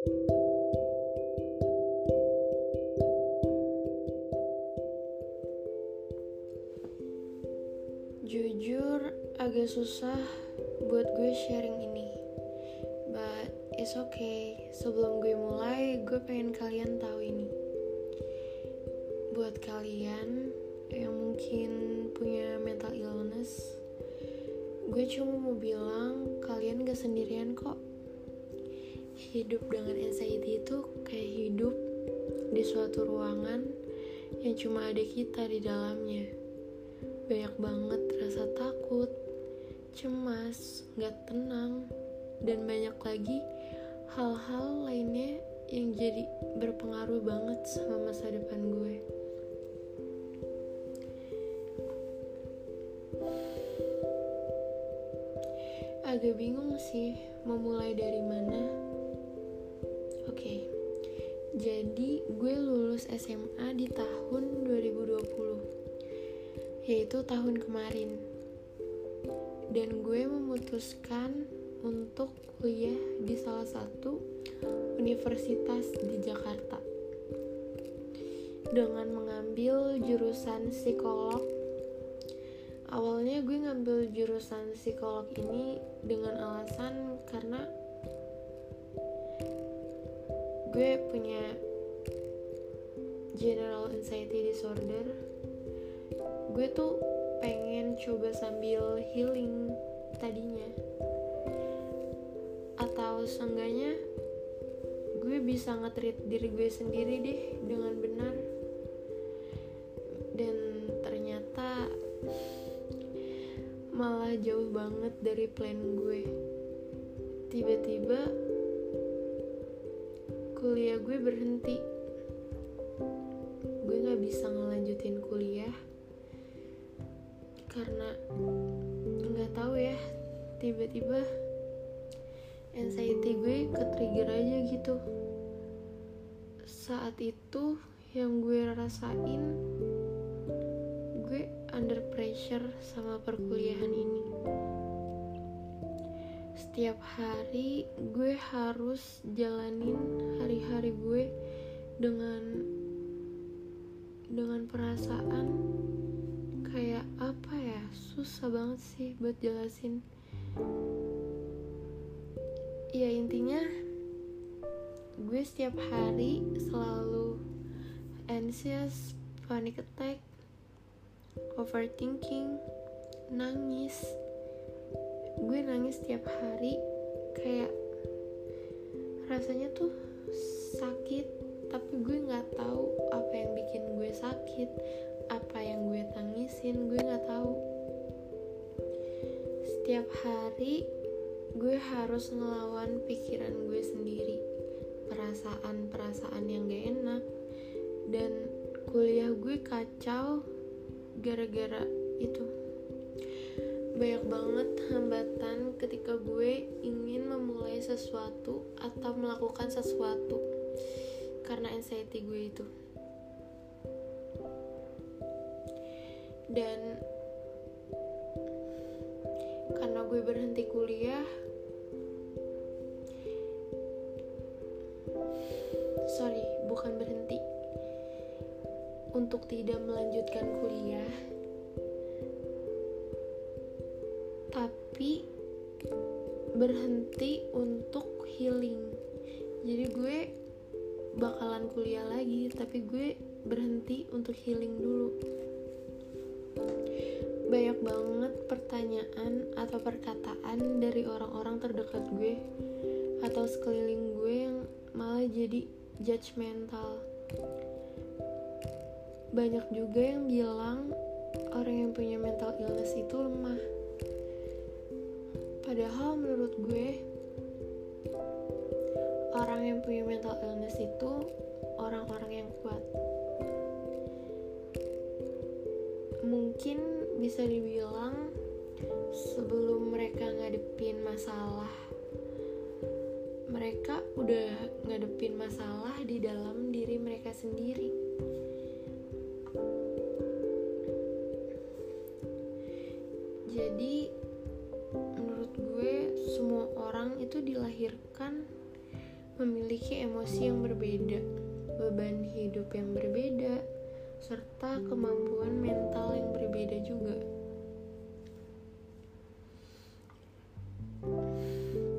Jujur agak susah buat gue sharing ini. But it's okay. Sebelum gue mulai gue pengen kalian tahu ini. Buat kalian yang mungkin punya mental illness Gue cuma mau bilang kalian gak sendirian kok Hidup dengan anxiety itu kayak hidup di suatu ruangan yang cuma ada kita di dalamnya banyak banget rasa takut, cemas, gak tenang, dan banyak lagi hal-hal lainnya yang jadi berpengaruh banget sama masa depan gue. Agak bingung sih mau mulai dari mana. Jadi gue lulus SMA di tahun 2020 yaitu tahun kemarin. Dan gue memutuskan untuk kuliah di salah satu universitas di Jakarta. Dengan mengambil jurusan psikolog. Awalnya gue ngambil jurusan psikolog ini dengan alasan karena gue punya general anxiety disorder. Gue tuh pengen coba sambil healing tadinya. Atau seenggaknya gue bisa ngetrit diri gue sendiri deh dengan benar. Dan ternyata malah jauh banget dari plan gue. Tiba-tiba kuliah gue berhenti. Gue gak bisa ngelanjutin kuliah karena nggak tahu ya tiba-tiba anxiety gue ke trigger aja gitu. Saat itu yang gue rasain gue under pressure sama perkuliahan ini setiap hari gue harus jalanin hari-hari gue dengan dengan perasaan kayak apa ya? Susah banget sih buat jelasin. Ya intinya gue setiap hari selalu anxious panic attack overthinking nangis gue nangis setiap hari kayak rasanya tuh sakit tapi gue nggak tahu apa yang bikin gue sakit apa yang gue tangisin gue nggak tahu. Setiap hari gue harus ngelawan pikiran gue sendiri perasaan-perasaan yang gak enak. Dan kuliah gue kacau gara-gara itu banyak banget hambatan ketika gue ingin memulai sesuatu atau melakukan sesuatu karena anxiety gue itu. Dan karena gue berhenti kuliah sorry bukan berhenti untuk tidak melanjutkan kuliah berhenti untuk healing jadi gue bakalan kuliah lagi tapi gue berhenti untuk healing dulu banyak banget pertanyaan atau perkataan dari orang-orang terdekat gue atau sekeliling gue yang malah jadi judgmental. Banyak juga yang bilang orang yang punya mental illness itu lemah. Padahal menurut gue orang yang punya mental illness itu orang-orang yang kuat. Mungkin bisa dibilang sebelum mereka ngadepin masalah mereka udah ngadepin masalah di dalam diri mereka sendiri dilahirkan memiliki emosi yang berbeda, beban hidup yang berbeda, serta kemampuan mental yang berbeda juga.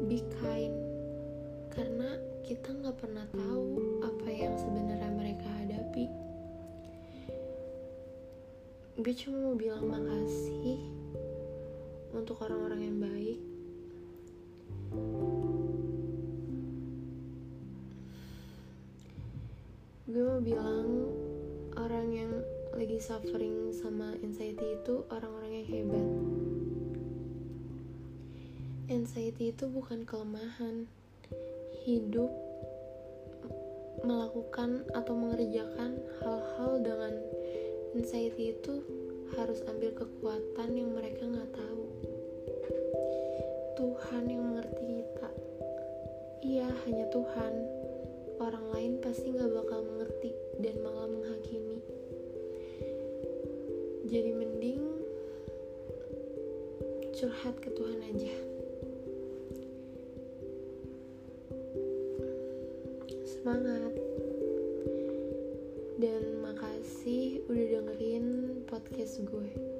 Be kind, karena kita nggak pernah tahu apa yang sebenarnya mereka hadapi. Gue cuma mau bilang makasih untuk orang-orang yang baik. Bilang orang yang lagi suffering sama anxiety itu orang-orang yang hebat. Anxiety itu bukan kelemahan. Hidup melakukan atau mengerjakan hal-hal dengan anxiety itu harus ambil kekuatan yang mereka nggak tahu. Tuhan yang mengerti kita. Iya, hanya Tuhan. Orang lain pasti nggak bakal mengerti Jadi mending curhat ke Tuhan aja. Semangat. Dan makasih udah dengerin podcast gue.